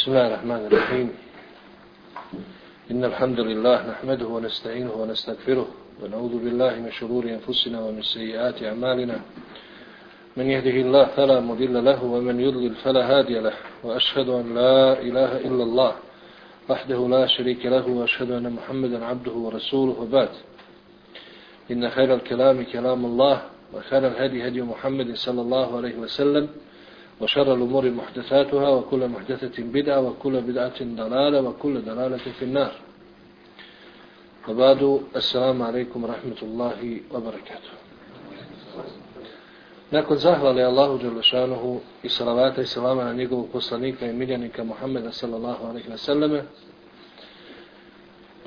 بسم الله الرحمن الرحيم. إن الحمد لله نحمده ونستعينه ونستغفره ونعوذ بالله من شرور أنفسنا ومن سيئات أعمالنا. من يهده الله فلا مضل له ومن يضلل فلا هادي له. وأشهد أن لا إله إلا الله وحده لا شريك له وأشهد أن محمدا عبده ورسوله وبعد. إن خير الكلام كلام الله وخير الهدي هدي محمد صلى الله عليه وسلم. وشر الأمور محدثاتها وكل محدثة بدعة وكل بدعة ضلالة وكل ضلالة في النار وبعد السلام عليكم ورحمة الله وبركاته Nakon zahvale Allahu Đerlešanuhu i salavata i salama na njegovog poslanika i miljenika Muhammeda sallallahu alaihi wa sallame,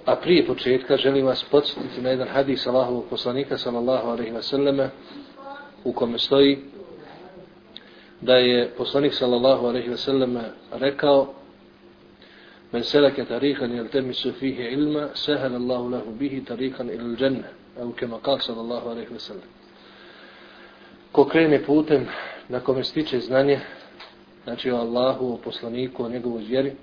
a prije početka želim vas podsjetiti na jedan hadis Allahovog poslanika sallallahu alaihi wa sallame u kome stoji da je poslanik sallallahu alejhi ve selleme rekao men selaka tariqan yaltamisu fihi ilma sahala Allahu lahu bihi tariqan ila al-janna au kama qala sallallahu alejhi ve sellem ko krene putem na kome stiče znanje znači o Allahu, o poslaniku, o njegovoj vjeri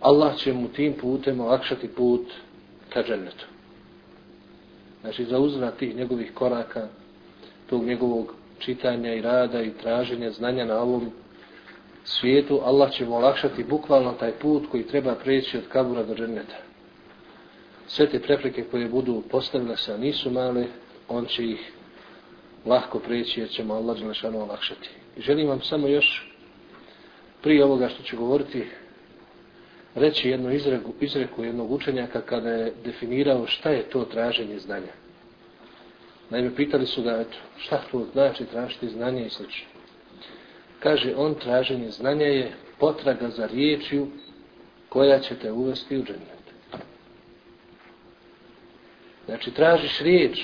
Allah će mu tim putem olakšati put ka džennetu. Znači za uzvrat tih njegovih koraka, tog njegovog čitanja i rada i traženja znanja na ovom svijetu, Allah će mu olakšati bukvalno taj put koji treba preći od kabura do dženneta. Sve te prepreke koje budu postavile se, a nisu male, on će ih lahko preći jer će mu Allah želešano olakšati. I želim vam samo još prije ovoga što ću govoriti reći jednu izreku, izreku jednog učenjaka kada je definirao šta je to traženje znanja. Naime, pitali su ga, eto, šta to znači tražiti znanje i slično. Kaže, on traženje znanja je potraga za riječju koja će te uvesti u džennet. Znači, tražiš riječ,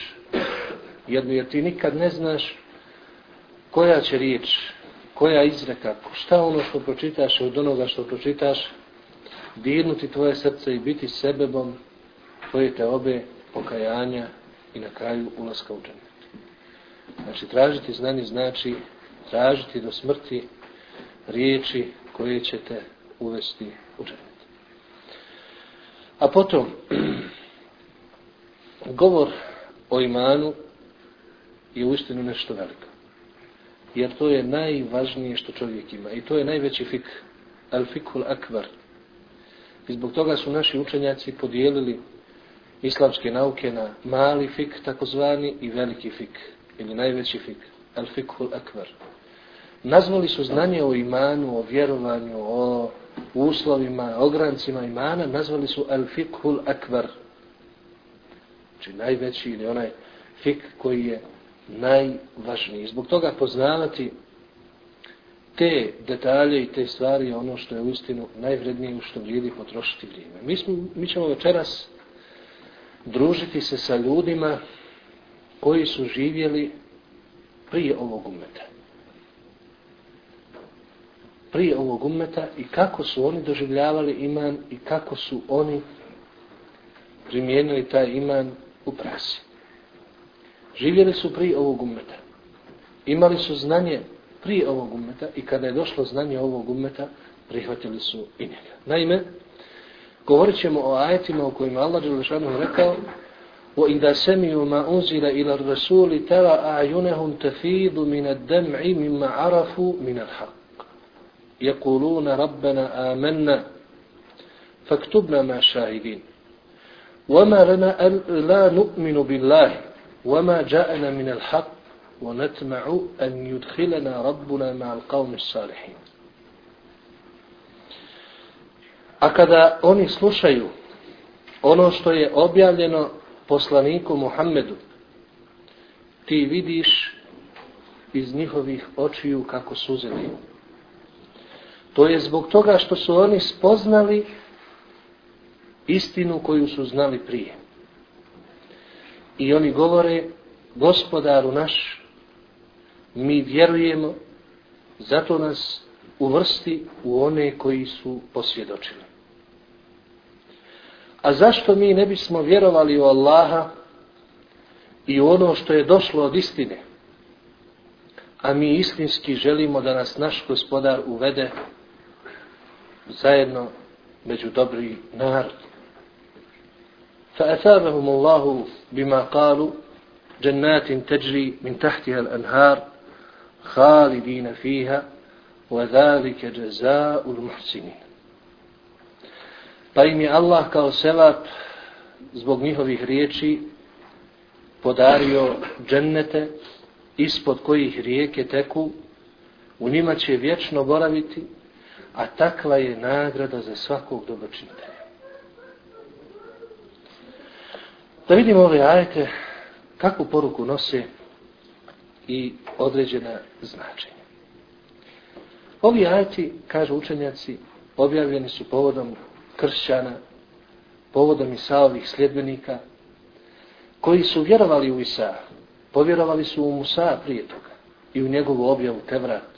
jednu, jer ti nikad ne znaš koja će riječ, koja izreka, šta ono što pročitaš od onoga što pročitaš, dirnuti tvoje srce i biti sebebom koje te obe pokajanja i na kraju ulaska u džennet. Znači, tražiti znanje znači tražiti do smrti riječi koje ćete uvesti u džennet. A potom, govor o imanu je uistinu nešto veliko. Jer to je najvažnije što čovjek ima. I to je najveći fik, al fikul akbar. I zbog toga su naši učenjaci podijelili islamske nauke na mali fik, takozvani, i veliki fik, ili najveći fik, al fikhul akbar. Nazvali su znanje o imanu, o vjerovanju, o uslovima, ograncima imana, nazvali su al fikhul akbar. Znači najveći ili onaj fik koji je najvažniji. Zbog toga poznavati te detalje i te stvari je ono što je u istinu najvrednije u što vrijedi potrošiti vrijeme. Mi, smo, mi ćemo večeras družiti se sa ljudima koji su živjeli prije ovog umeta. Prije ovog umeta i kako su oni doživljavali iman i kako su oni primijenili taj iman u prasi. Živjeli su prije ovog umeta. Imali su znanje prije ovog umeta i kada je došlo znanje ovog umeta, prihvatili su i njega. Naime, Govorit ćemo o ajetima u kojima Allah Đelešanu rekao وَإِذَا سَمِيُوا مَا أُنزِلَ إِلَى الرَّسُولِ تَرَى أَعْيُنَهُمْ تَفِيضُ مِنَ الدَّمْعِ مِمَّا عَرَفُوا مِنَ الْحَقِّ يَقُولُونَ رَبَّنَا آمَنَّا فَاكْتُبْنَا مَا شَاهِدِينَ وَمَا لَنَا لَا نُؤْمِنُ بِاللَّهِ وَمَا جَاءَنَا مِنَ الْحَقِّ وَنَتْمَعُ أَنْ يُدْخِلَنَا رَبُّنَا مَعَ الْقَوْمِ الصَّالِحِينَ A kada oni slušaju ono što je objavljeno poslaniku Muhammedu, ti vidiš iz njihovih očiju kako suzeli. To je zbog toga što su oni spoznali istinu koju su znali prije. I oni govore, gospodaru naš, mi vjerujemo, zato nas uvrsti u one koji su posvjedočili. A zašto mi ne bismo vjerovali u Allaha i u ono što je došlo od istine? A mi istinski želimo da nas naš gospodar uvede zajedno među dobri narod. فأثابهم الله بما قالوا جنات تجري من تحتها الأنهار خالدين فيها وذلك جزاء المحسنين Pa im je Allah kao sevap zbog njihovih riječi podario džennete ispod kojih rijeke teku, u njima će vječno boraviti, a takva je nagrada za svakog dobročinitelja. Da vidimo ove ajete, kakvu poruku nose i određena značenja. Ovi ajeti, kažu učenjaci, objavljeni su povodom kršćana, povodom Isaovih sljedbenika, koji su vjerovali u Isa, povjerovali su u Musa prije toga i u njegovu objavu Tevrat,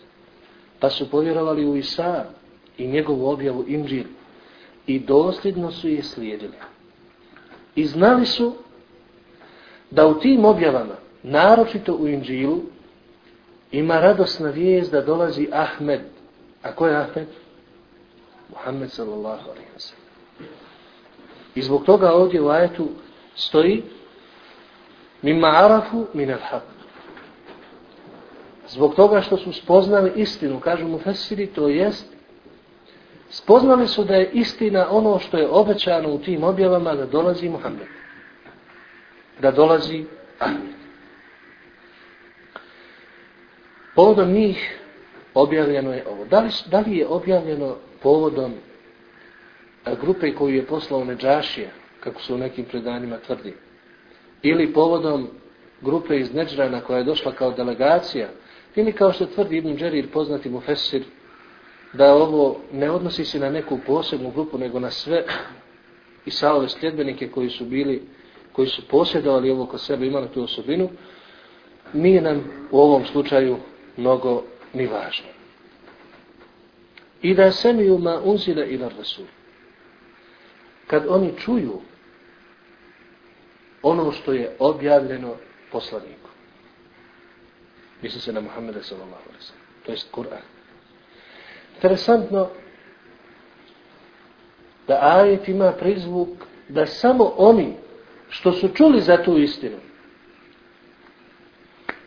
pa su povjerovali u Isa i njegovu objavu Inđil i dosljedno su je slijedili. I znali su da u tim objavama, naročito u Inđilu, ima radosna vijest da dolazi Ahmed. A ko je Ahmed? Muhammed sallallahu alaihi wa sallam. I zbog toga ovdje u ajetu stoji mimma arafu min al haq. Zbog toga što su spoznali istinu, kažu mu Fesiri, to jest spoznali su da je istina ono što je obećano u tim objavama da dolazi Muhammed. Da dolazi Ahmed. Povodom njih objavljeno je ovo. Da li, da li je objavljeno povodom grupe koju je poslao Neđašija, kako su u nekim predanima tvrdi, ili povodom grupe iz Neđrana koja je došla kao delegacija, ili kao što tvrdi Ibn Đerir, poznati mu Fesir, da ovo ne odnosi se na neku posebnu grupu, nego na sve i saove sljedbenike koji su bili, koji su posjedovali ovo kod sebe, imali tu osobinu, nije nam u ovom slučaju mnogo ni važno. I da semiju ma unzile ila rasul. Kad oni čuju ono što je objavljeno poslaniku. Misli se na Muhammeda sallallahu alaihi sallam. To je Kur'an. Interesantno da ajet ima prizvuk da samo oni što su čuli za tu istinu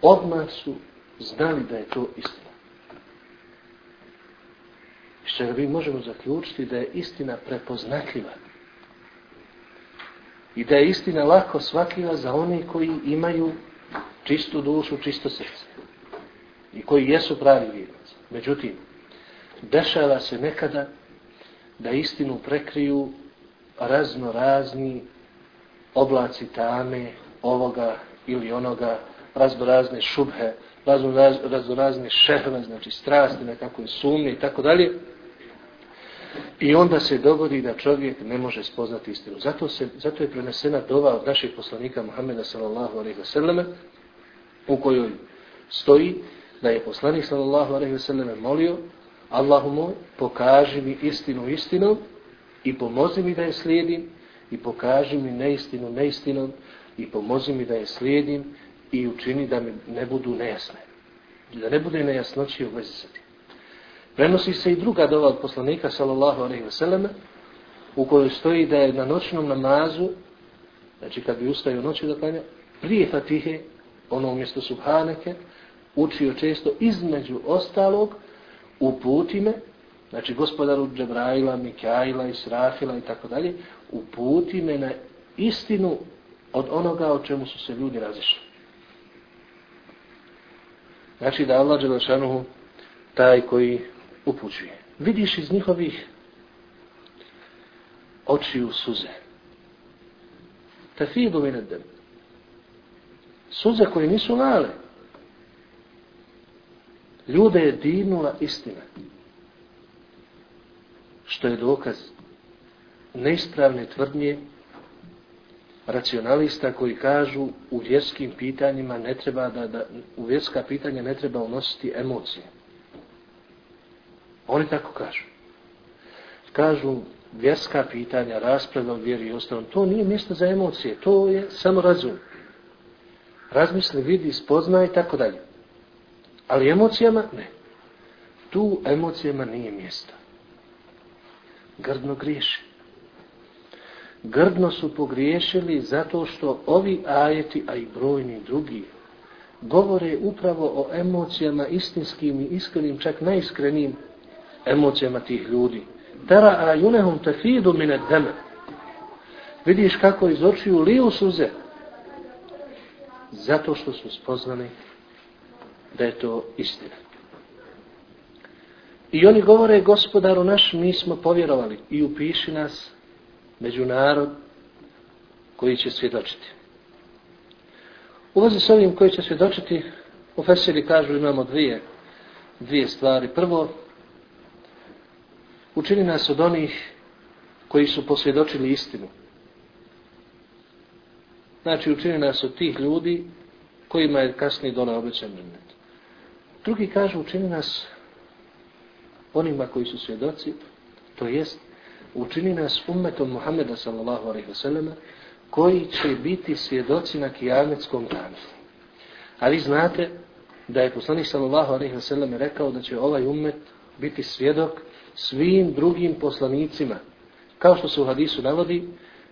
odmah su znali da je to istina. Što mi možemo zaključiti da je istina prepoznatljiva. I da je istina lako svakiva za one koji imaju čistu dušu, čisto srce. I koji jesu pravi vjernici. Međutim, dešava se nekada da istinu prekriju razno razni oblaci tame ovoga ili onoga, razno razne šubhe, razno, razno razne šehve, znači strasti, nekakve sumnje i tako dalje. I onda se dogodi da čovjek ne može spoznati istinu. Zato, se, zato je prenesena dova od naših poslanika Muhammeda sallallahu alaihi wa sallam u kojoj stoji da je poslanik sallallahu alaihi wa sallam molio Allahu moj, pokaži mi istinu istinom i pomozi mi da je slijedim i pokaži mi neistinu neistinom i pomozi mi da je slijedim i učini da mi ne budu nejasne. Da ne bude nejasnoći u vezi sa tim. Prenosi se i druga dova od poslanika, sallallahu alaihi ve sallam, u kojoj stoji da je na noćnom namazu, znači kad bi ustao noći da klanja, prije fatihe, ono umjesto subhaneke, učio često između ostalog, uputi me, znači gospodaru Džebraila, Mikaila, Israfila i tako dalje, uputi me na istinu od onoga o čemu su se ljudi razišli. Znači da Allah Đelešanuhu taj koji upućuje. Vidiš iz njihovih očiju suze. Tafidu minedem. Suze koje nisu male. Ljude je dirnula istina. Što je dokaz neispravne tvrdnje racionalista koji kažu u vjerskim pitanjima ne treba da, da u vjerska pitanja ne treba unositi emocije. Oni tako kažu. Kažu vjerska pitanja, rasprava vjeri i ostalom, to nije mjesto za emocije, to je samo razum. Razmisli, vidi, spoznaj i tako dalje. Ali emocijama ne. Tu emocijama nije mjesta. grdno griješi. Grdno su pogriješili zato što ovi ajeti, a i brojni drugi, govore upravo o emocijama istinskim i iskrenim, čak najiskrenijim emocijama tih ljudi. Tara ajunehum tefidu mine deme. Vidiš kako iz očiju liju suze. Zato što su spoznani da je to istina. I oni govore, gospodaru naš, mi smo povjerovali i upiši nas među narod koji će svjedočiti. U vezi s ovim koji će svjedočiti, u Fesiri kažu imamo dvije, dvije stvari. Prvo, učini nas od onih koji su posvjedočili istinu. Znači, učini nas od tih ljudi kojima je kasnije dole obećan džennet. Drugi kažu, učini nas onima koji su svjedoci, to jest, učini nas ummetom Muhammeda sallallahu alaihi wa sallama, koji će biti svjedoci na kijametskom danu. A vi znate da je poslanik sallallahu alaihi wa sallam rekao da će ovaj ummet biti svjedok svim drugim poslanicima. Kao što se u hadisu navodi,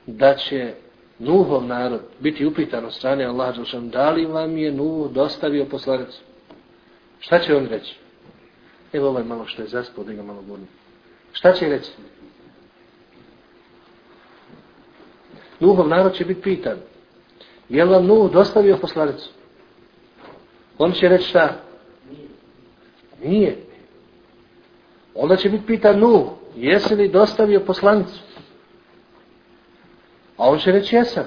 da će Nuhov narod biti upitan od strane Allaha Đelšan, da li vam je Nuh dostavio poslanicu? Šta će on reći? Evo ovaj malo što je zaspao, da ga malo budim. Šta će reći? Nuhov narod će biti pitan. Je li vam Nuh dostavio poslanicu? On će reći šta? Nije. Onda će biti pitan Nuh, jesi li dostavio poslanicu? A on će reći jesam.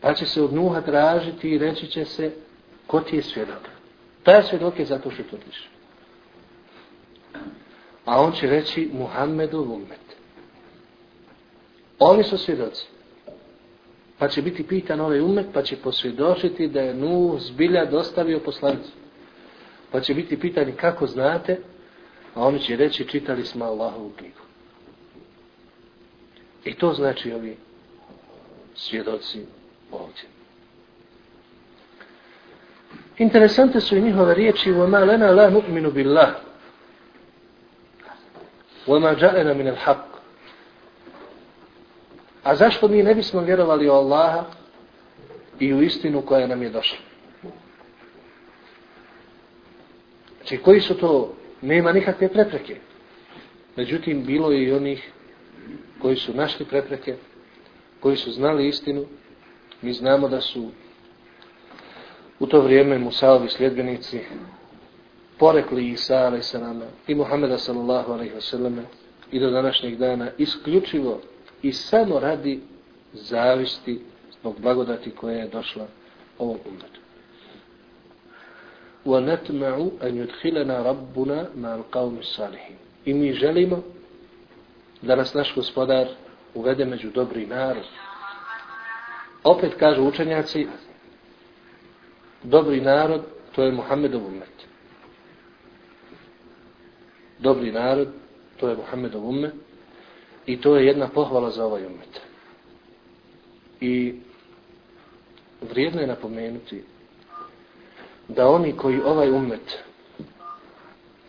Pa će se od Nuha tražiti i reći će se ko ti je svjedok. Taj svjedok je zato što tvrdiš. A on će reći Muhammedu umet. Oni su svjedoci. Pa će biti pitan ovaj umet, pa će posvjedočiti da je Nuh zbilja dostavio poslanicu. Pa će biti pitani kako znate, a oni će reći čitali smo Allahovu knjigu. I to znači ovi svjedoci ovdje. Interesante su i njihove riječi وَمَا لَنَا لَا نُؤْمِنُ بِاللَّهِ وَمَا جَأَنَا مِنَ الْحَقِّ A zašto mi ne bismo vjerovali u Allaha i u istinu koja nam je došla? Znači, koji su to? Nema nikakve prepreke. Međutim, bilo je i onih koji su našli prepreke, koji su znali istinu. Mi znamo da su u to vrijeme Musaovi sljedbenici porekli Isa a.s. i Muhammeda sallallahu alaihi wa i do današnjeg dana isključivo i samo radi zavisti zbog blagodati koja je došla ovom umetu. وَنَتْمَعُ أَنْ يُدْخِلَنَا رَبُّنَا مَا الْقَوْمِ الصَّالِحِينَ I mi želimo da nas naš gospodar uvede među dobri narod. Opet kažu učenjaci, dobri narod, to je Muhammedov umet. Dobri narod, to je Muhammedov umet. I to je jedna pohvala za ovaj umet. I vrijedno je napomenuti da oni koji ovaj umet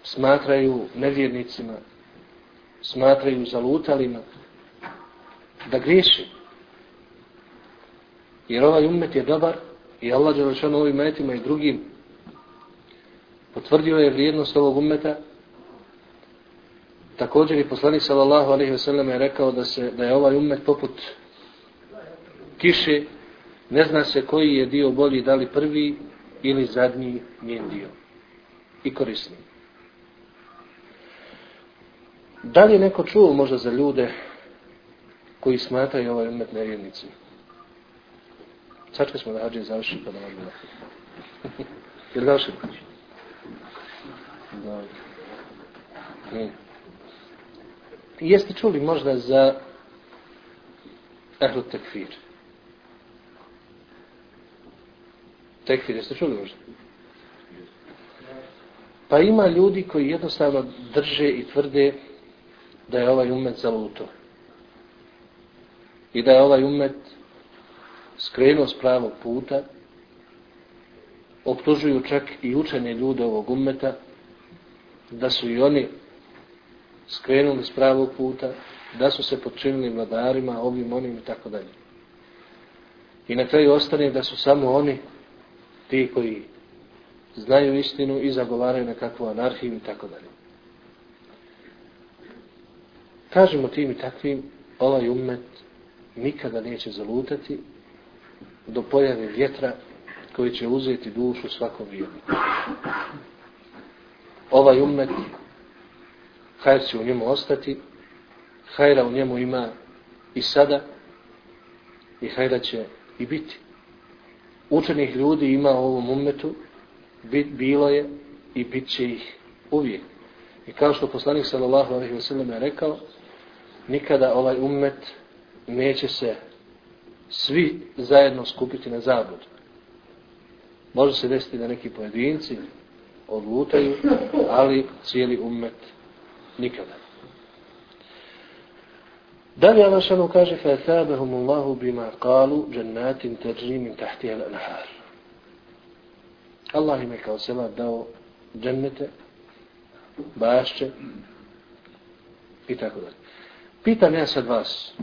smatraju nevjernicima, smatraju zalutalima, da griješi. Jer ovaj umet je dobar i Allah je rečeno ovim metima i drugim. Potvrdio je vrijednost ovog umeta Također i poslanik sallallahu alejhi ve sellem je rekao da se da je ovaj ummet poput kiše, ne zna se koji je dio bolji, da li prvi ili zadnji njen dio. I korisni. Da li je neko čuo možda za ljude koji smatraju ovaj umet nevjernicim? Sačka smo da hađe završi pa da vam bila. Jer završi kući? Da. Nije jeste čuli možda za ehlu tekfir? Tekfir, jeste čuli možda? Pa ima ljudi koji jednostavno drže i tvrde da je ovaj umet zaluto. I da je ovaj umet skrenuo s pravog puta, optužuju čak i učene ljude ovog umeta, da su i oni skrenuli s pravog puta, da su se počinili vladarima, ovim, onim i tako dalje. I na kraju ostane da su samo oni ti koji znaju istinu i zagovaraju nekakvu anarhiju i tako dalje. Kažemo tim i takvim, ovaj umet nikada neće zalutati do pojave vjetra koji će uzeti dušu svakom vjerniku. Ovaj umet, hajr će u njemu ostati, hajra u njemu ima i sada, i hajra će i biti. Učenih ljudi ima u ovom umetu, bilo je i bit će ih uvijek. I kao što poslanik sallallahu alejhi ve sellem je rekao, nikada ovaj ummet neće se svi zajedno skupiti na zabud. Može se desiti da neki pojedinci odlutaju, ali cijeli ummet nikada. Dalje Allahšanu kaže فَثَابَهُمُ اللَّهُ بِمَا قَالُوا جَنَّاتٍ تَجْرِي مِنْ تَحْتِهَا الْأَنْحَارِ Allah im je kao seba dao džennete, bašće i tako dalje. Pitam ja sad vas,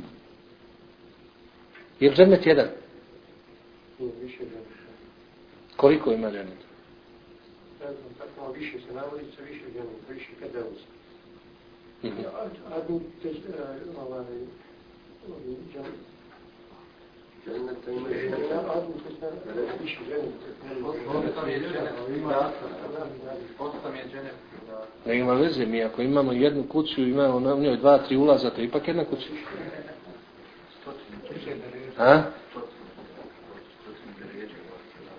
je li džennet jedan? Koliko ima džennet? Ne znam, tako više se navodi, više džennet, više 50. Ne ima veze, mi ako imamo jednu kuću, imamo na njoj dva, tri ulaza, to je ipak jedna kuća. A?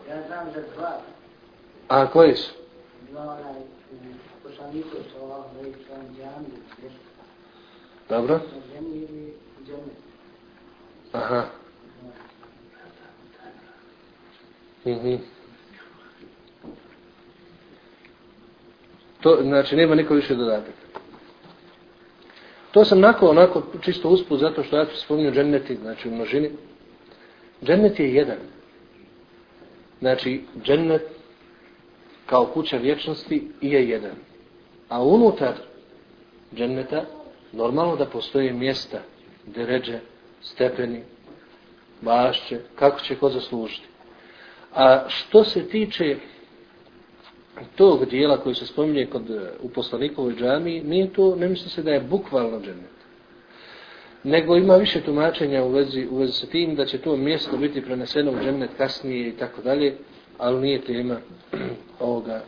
Ja znam dva. A koji su? Dva poslaniku sa ovom velikom džami. Dobro. Aha. Mhm. To, znači, nema niko više dodatak. To sam onako, onako čisto usput, zato što ja ću spominju dženneti, znači u množini. Džennet je jedan. Znači, džennet kao kuća vječnosti je jedan. A unutar dženneta normalno da postoje mjesta, deređe, stepeni, bašće, kako će ko zaslužiti. A što se tiče tog dijela koji se spominje kod e, u poslanikovoj džami, nije to, ne misli se da je bukvalno džennet. Nego ima više tumačenja u vezi, u vezi sa tim da će to mjesto biti preneseno u džennet kasnije i tako dalje, ali nije tema ovoga,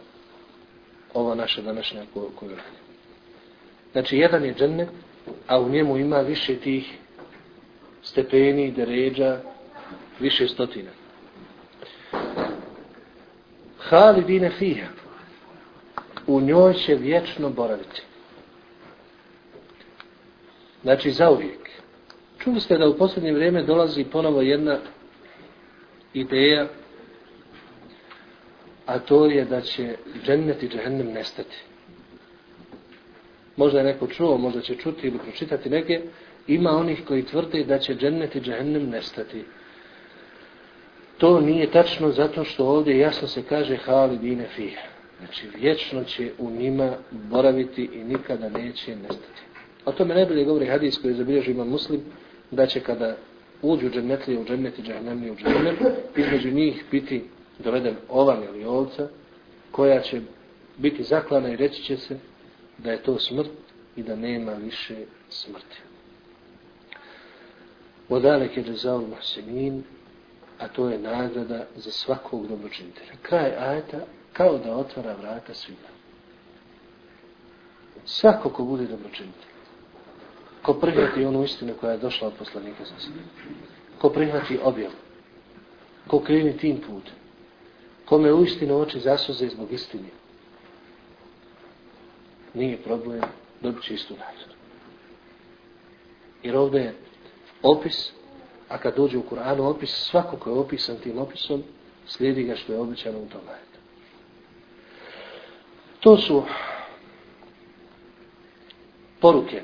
ova naša današnja koju. Znači, jedan je džennet, a u njemu ima više tih stepeni, deređa, više stotina. Halidine fiha. U njoj će vječno boraviti. Znači, zauvijek. Čuli ste da u posljednje vrijeme dolazi ponovo jedna ideja, a to je da će džennet i džehennem nestati. Možda je neko čuo, možda će čuti ili pročitati neke, ima onih koji tvrde da će džennet i džehennem nestati. To nije tačno zato što ovdje jasno se kaže halidine fih. Znači vječno će u njima boraviti i nikada neće nestati. O tome najbolje govori hadis koji zabilježi imam muslim da će kada uđu džennetlije u džennet i džahnemlije u džennet između njih biti doveden ovan ili ovca koja će biti zaklana i reći će se da je to smrt i da nema više smrti. Odalek je džezao mahsenin a to je nagrada za svakog dobročinitelja. Kraj ajeta kao da otvara vrata svima. Svako ko bude dobročinitelj, ko prihvati onu istinu koja je došla od poslanika za sve, ko prihvati objav, ko kreni tim putem, kome u istinu oči zasuze zbog istine, nije problem, dobit će istu nagradu. Jer ovdje je opis A kad dođe u Kur'anu opis, svako ko je opisan tim opisom, slijedi ga što je običano u tom ajetu. To su poruke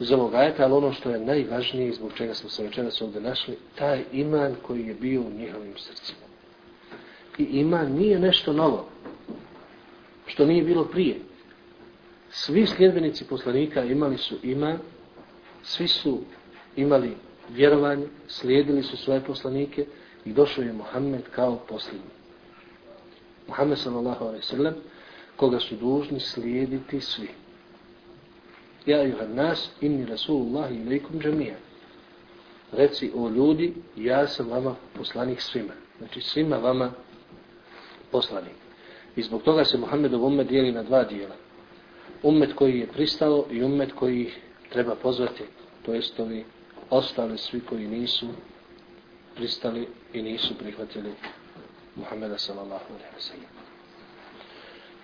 iz ovog ajeta, ali ono što je najvažnije zbog čega smo se večeras ovdje našli, taj iman koji je bio u njihovim srcima. I iman nije nešto novo, što nije bilo prije. Svi sljedbenici poslanika imali su iman, svi su imali vjerovanje, slijedili su svoje poslanike i došao je Muhammed kao posljednji. Muhammed sallallahu alaihi sallam, koga su dužni slijediti svi. Ja juhan nas, inni rasulullah ilaikum džamija. Reci o ljudi, ja sam vama poslanik svima. Znači svima vama poslanik. I zbog toga se Muhammedov ummet dijeli na dva dijela. Ummet koji je pristao i ummet koji treba pozvati, to jest ovi ostali svi koji nisu pristali i nisu prihvatili Muhammeda sallallahu alaihi wa sallam.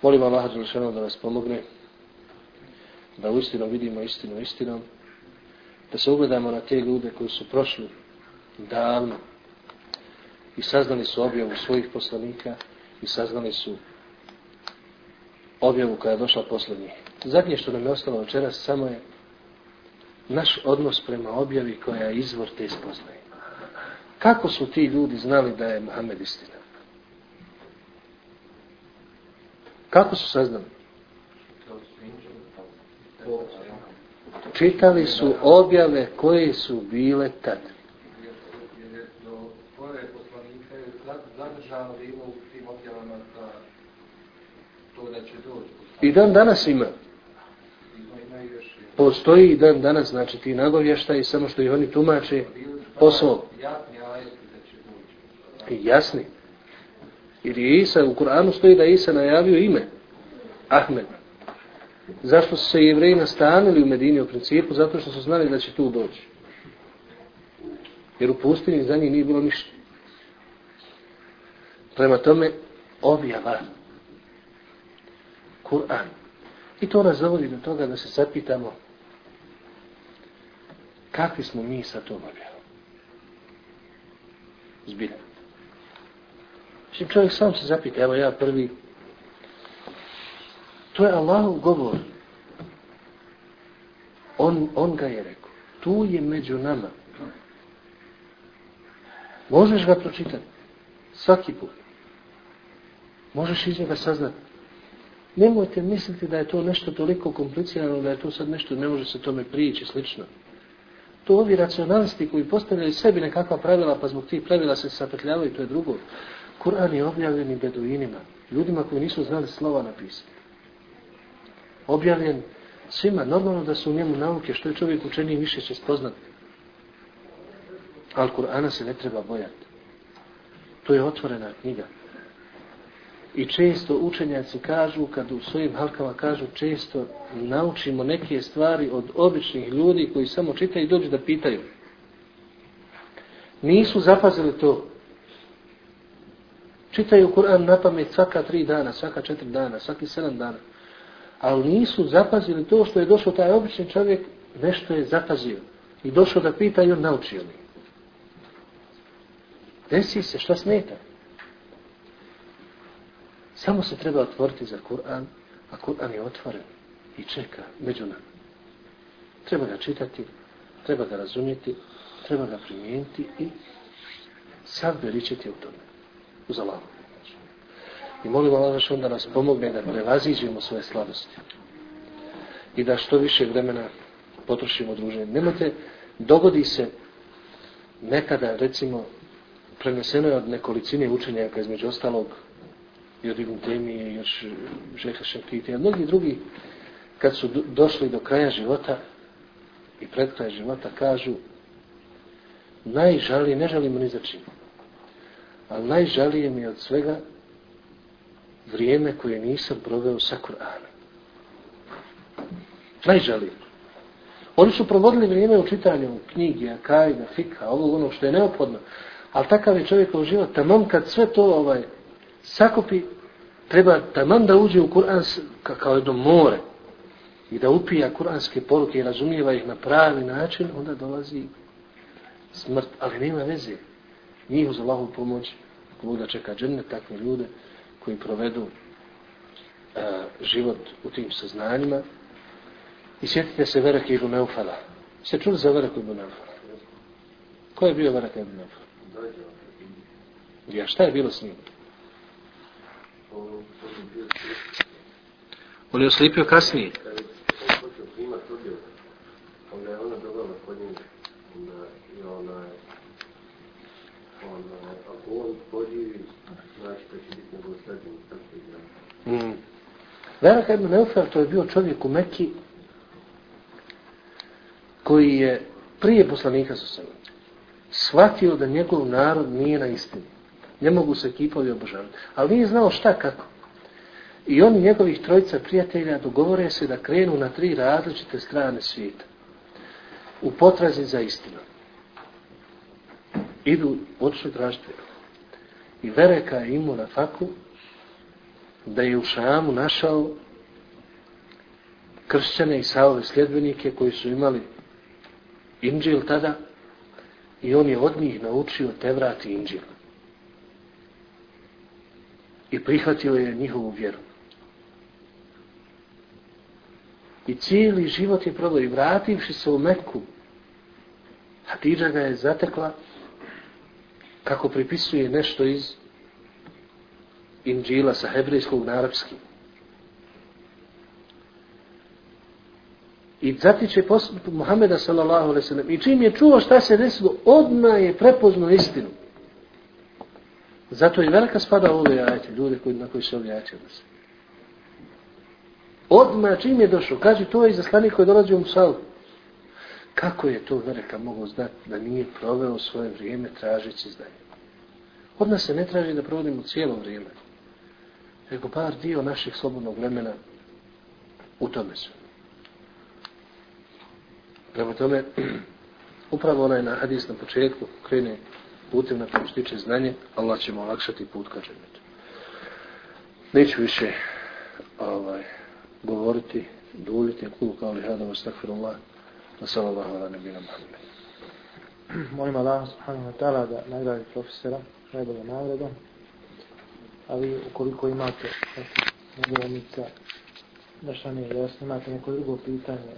Molim Allah da vas pomogne da u vidimo istinu istinom, da se ugledamo na te ljude koji su prošli davno i saznali su objavu svojih poslanika i saznali su objavu koja je došla posle njih. Zadnje što nam je ostalo večeras samo je naš odnos prema objavi koja je izvor te spoznaje. Kako su ti ljudi znali da je Muhammed istina? Kako su saznali? Čitali su objave koje su bile tad. I dan danas ima. Postoji i dan danas, znači ti nagovješta i samo što ih oni tumače po svom. I jasni. Jer je Isa, u Kur'anu stoji da Isa najavio ime. Ahmed. Zašto su se jevreji nastanili u Medini u principu? Zato što su znali da će tu doći. Jer u pustinji za njih nije bilo ništa. Prema tome, objava. Kur'an. I to nas zavodi do toga da se zapitamo kakvi smo mi sa tom objavom. Zbiljno. Znači, Mislim, čovjek sam se zapita, evo ja prvi, to je Allahov govor. On, on ga je rekao. Tu je među nama. Možeš ga pročitati. Svaki put. Možeš iz njega saznati. Nemojte misliti da je to nešto toliko komplicirano, da je to sad nešto, ne može se tome prići, slično. To ovi racionalisti koji postavljaju sebi nekakva pravila, pa zbog tih pravila se sapetljavaju, to je drugo. Kur'an je objavljen i beduinima, ljudima koji nisu znali slova napisati. Objavljen svima, normalno da su u njemu nauke, što je čovjek učeniji više će spoznati. Ali Kur'ana se ne treba bojati. To je otvorena knjiga. I često učenjaci kažu, kad u svojim halkama kažu, često naučimo neke stvari od običnih ljudi koji samo čitaju i dođu da pitaju. Nisu zapazili to. Čitaju Kur'an na pamet svaka tri dana, svaka četiri dana, svaki sedam dana. Ali nisu zapazili to što je došao taj obični čovjek, nešto je zapazio. I došao da pita i on naučio li. Desi se, šta smeta? Samo se treba otvoriti za Kur'an, a Kur'an je otvoren i čeka među nama. Treba ga čitati, treba ga razumjeti, treba ga primijeniti i sad veličiti u tome. Uz Allahom. I molim Allah da nas pomogne da prevaziđemo svoje slabosti. I da što više vremena potrošimo druženje. Nemojte, dogodi se nekada, recimo, preneseno je od nekolicine učenjaka između ostalog i od Ibn e, Temije i od Žeha Šakitija, mnogi drugi kad su došli do kraja života i pred kraja života kažu najžalije, ne žalimo ni za čim, ali najžalije mi od svega vrijeme koje nisam proveo sa Kur'anom. Najžalim. Oni su provodili vrijeme u čitanju knjige, akajda, fika, ovo ono što je neophodno. Ali takav je čovjekov život. Tamam kad sve to ovaj, sakupi, treba taman da uđe u Kur'an kao jedno more i da upija kuranske poruke i razumijeva ih na pravi način, onda dolazi smrt, ali nema veze. Njih uz Allahu pomoć, Bog da čeka džene, takve ljude koji provedu a, život u tim saznanjima. I sjetite se Vereke ibn Neufala. Se čuli za Vereke ibn Neufala? Ko je bio Vereke ibn Neufala? Ja, šta je bilo s njim? On je oslipio kasnije. Mm. Varaka ibn Neufel, to je bio čovjek u Mekki koji je prije poslanika sa sebe shvatio da njegov narod nije na istini. Ne mogu se kipovi obožavati. Ali nije znao šta kako. I oni njegovih trojica prijatelja dogovore se da krenu na tri različite strane svijeta. U potrazi za istinu. Idu, odšli tražiti. I Vereka je imao na faku da je u Šamu našao kršćane i saove sljedbenike koji su imali Inđil tada i on je od njih naučio te vrati Inđil. I prihvatio je njihovu vjeru. I cijeli život je probao i vrativši se u Meku, Hatidža ga je zatekla kako pripisuje nešto iz Inđila sa hebrejskog na arapski. I zatiče postupku Muhammeda sallallahu alaihi sallam. I čim je čuo šta se desilo, odmah je prepoznao istinu. Zato je velika spada ove ajete, ljude koji, na koji se ove ajete odnose. Odmah čim je došao, kaže to je izaslanik koji dolazi u Musalu. Kako je to velika mogao znati da nije proveo svoje vrijeme tražeći znanje? Od nas se ne traži da provodimo cijelo vrijeme. Nego bar dio naših slobodnog vremena u tome su. Prema tome, upravo onaj na hadis na početku krene putem na kojem stiče znanje, Allah će mu olakšati put ka džennetu. Neću više ovaj, govoriti, duljiti, kulu kao li hadam, vastakfirullah, wa sallallahu ala nebina Muhammed. Molim Allah subhanahu wa ta'ala da nagradi profesora najbolje nagrada. A vi ukoliko imate nedoumica, da šta nije jasno, imate neko drugo pitanje,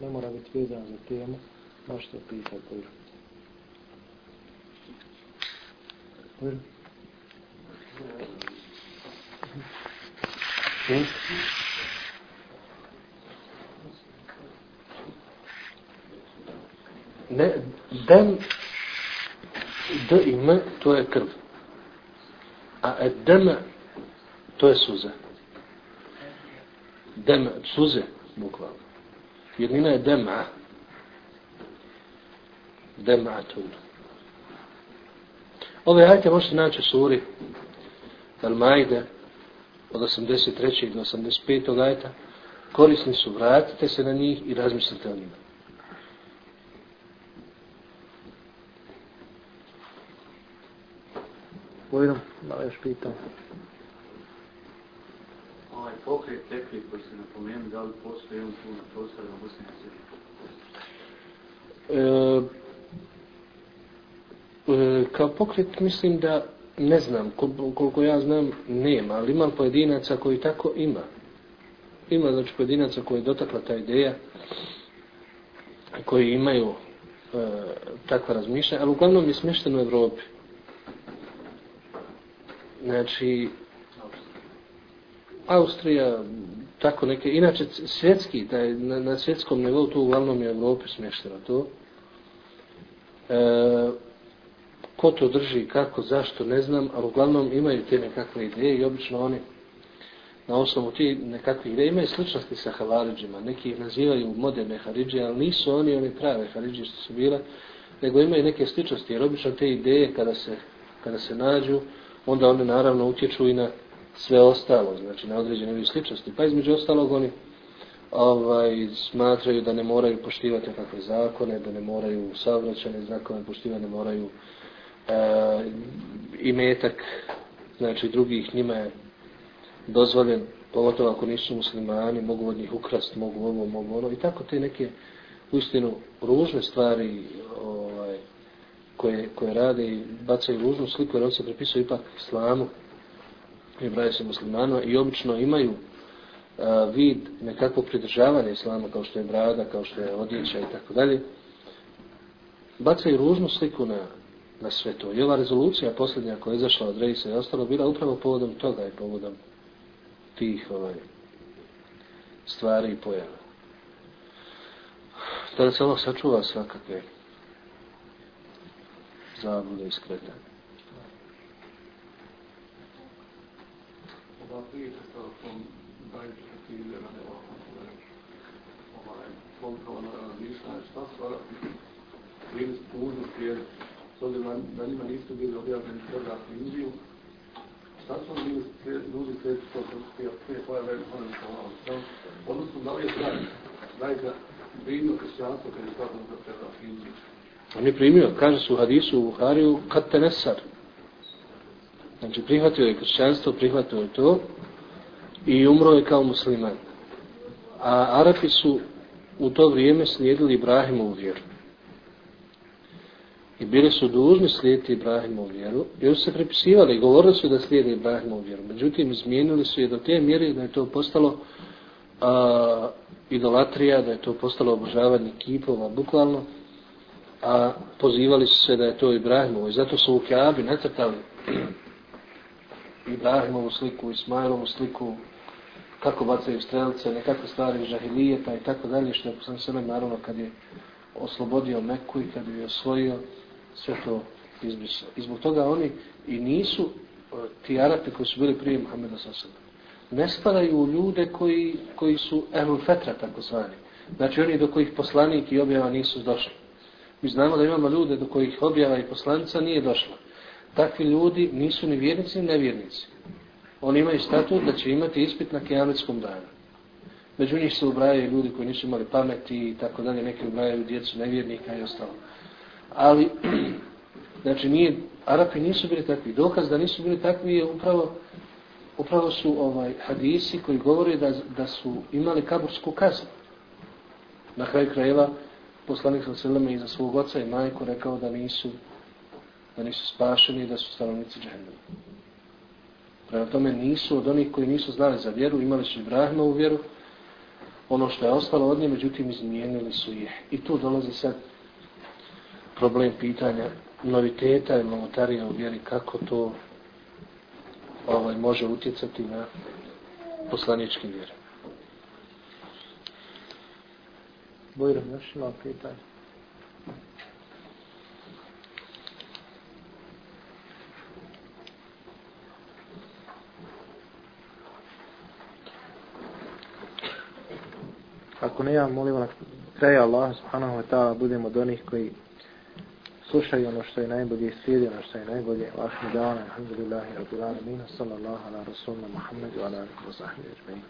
ne mora biti vezano za temu, možete pitati. Bojru. Bojru. Ne, dem, d i m, to je krv. A et to je suze. Deme, suze, bukvalno. Jednina je dema. Dema tu. Ove ajte možete naći u suri Al-Majde od 83. do 85. ajta. Korisni su, vratite se na njih i razmislite o njima. Vojno, malo još pitam. Ovaj pokret tekli koji se napomenu, da li postoji on tu na prostoru na Bosni E, e, kao pokret mislim da ne znam, kol, koliko ja znam nema, ali ima pojedinaca koji tako ima. Ima znači pojedinaca koji je dotakla ta ideja, koji imaju e, takva razmišljanja, ali uglavnom je smješteno u Evropi. Znači, Austrija, tako neke, inače svjetski, da je na, na svjetskom nivou to uglavnom je u Evropi smješteno to. E, ko to drži, kako, zašto, ne znam, ali uglavnom imaju te nekakve ideje i obično oni na osnovu ti nekakve ideje imaju sličnosti sa Havariđima. Neki ih nazivaju moderne Haridžije, ali nisu oni oni prave Haridžije što su bile, nego imaju neke sličnosti, jer obično te ideje kada se, kada se nađu, onda one naravno utječu i na sve ostalo, znači na određene sličnosti. Pa između ostalog oni ovaj, smatraju da ne moraju poštivati kakve zakone, da ne moraju savraćane zakone poštivati, ne moraju e, imetak, znači drugih njima je dozvoljen, pogotovo ako nisu muslimani, mogu od njih ukrast, mogu ovo, mogu ono, i tako te neke uistinu ružne stvari ovaj, koje, koje rade i bacaju ružnu sliku, jer on se prepisuju ipak islamu, i braju se muslimanu i obično imaju a, vid nekakvog pridržavanja islama kao što je brada, kao što je odjeća i tako dalje, bacaju ružnu sliku na, na sve to. I ova rezolucija posljednja koja je izašla od Reisa i ostalo bila upravo povodom toga i povodom tih ovaj, stvari i pojava. Tada se ovo sačuva svakakve zabude i skretanje. ova priča sa tom Bajić, Hakide, Rane, ovaj, koliko ono razmišljanje, šta su Arapi bili spužni slijedi, s obzirom da njima nisu bili objavljeni predrati Indiju, šta su oni bili ljudi slijedi to su prije pojave ono ono, odnosno da li je taj, dajte, primio kršćanstvo kad je stvarno za predrati Indiju. On je primio, kaže su u hadisu u Buhariju, kad te nesar. Znači, prihvatio je kršćanstvo, prihvatio je to i umro je kao musliman. A Arapi su u to vrijeme slijedili Ibrahimovu vjeru. I bili su dužni slijediti Ibrahimovu vjeru. I oni se prepisivali i govorili su da slijede Ibrahimovu vjeru. Međutim, izmijenili su je do te mjere da je to postalo a, idolatrija, da je to postalo obožavanje kipova, bukvalno. A pozivali su se da je to Ibrahimovo. I zato su u Kaabi nacrtali Ibrahimovu sliku, Ismailovu sliku, kako bacaju strelce, nekakve stvari žahilijeta i tako dalje, što je sam sve naravno kad je oslobodio Meku i kad je osvojio sve to izbrisao. I zbog toga oni i nisu e, ti Arapi koji su bili prije Muhammeda Sasada. Ne spadaju u ljude koji, koji su Ehlul Fetra, tako zvani. Znači oni do kojih poslanik i objava nisu došli. Mi znamo da imamo ljude do kojih objava i poslanica nije došla. Takvi ljudi nisu ni vjernici ni nevjernici oni imaju statut da će imati ispit na kijametskom danu. Među njih se ubrajaju ljudi koji nisu imali pameti i tako dalje, neki ubrajaju djecu nevjernika i ostalo. Ali, znači, nije, Arapi nisu bili takvi. Dokaz da nisu bili takvi je upravo, upravo su ovaj hadisi koji govori da, da su imali kabursku kaznu. Na kraju krajeva, poslanik sa Seleme i za svog oca i majku rekao da nisu da nisu spašeni i da su stanovnici džahendama. Prema tome nisu od onih koji nisu znali za vjeru, imali su Ibrahimovu vjeru, ono što je ostalo od nje, međutim izmijenili su je. I tu dolazi sad problem pitanja noviteta i novotarija u vjeri, kako to ovaj, može utjecati na poslanički vjeru. Bojrom, još ima pitanje. Ako ne ja, molim na kraju Allah subhanahu wa ta'ala budemo od onih koji slušaju ono što je najbolje i slijedi ono što je najbolje. Vahmi dana, alhamdulillahi, rabbil alamin, sallallahu ala rasulna Muhammedu, ala alihi wa sahbihi,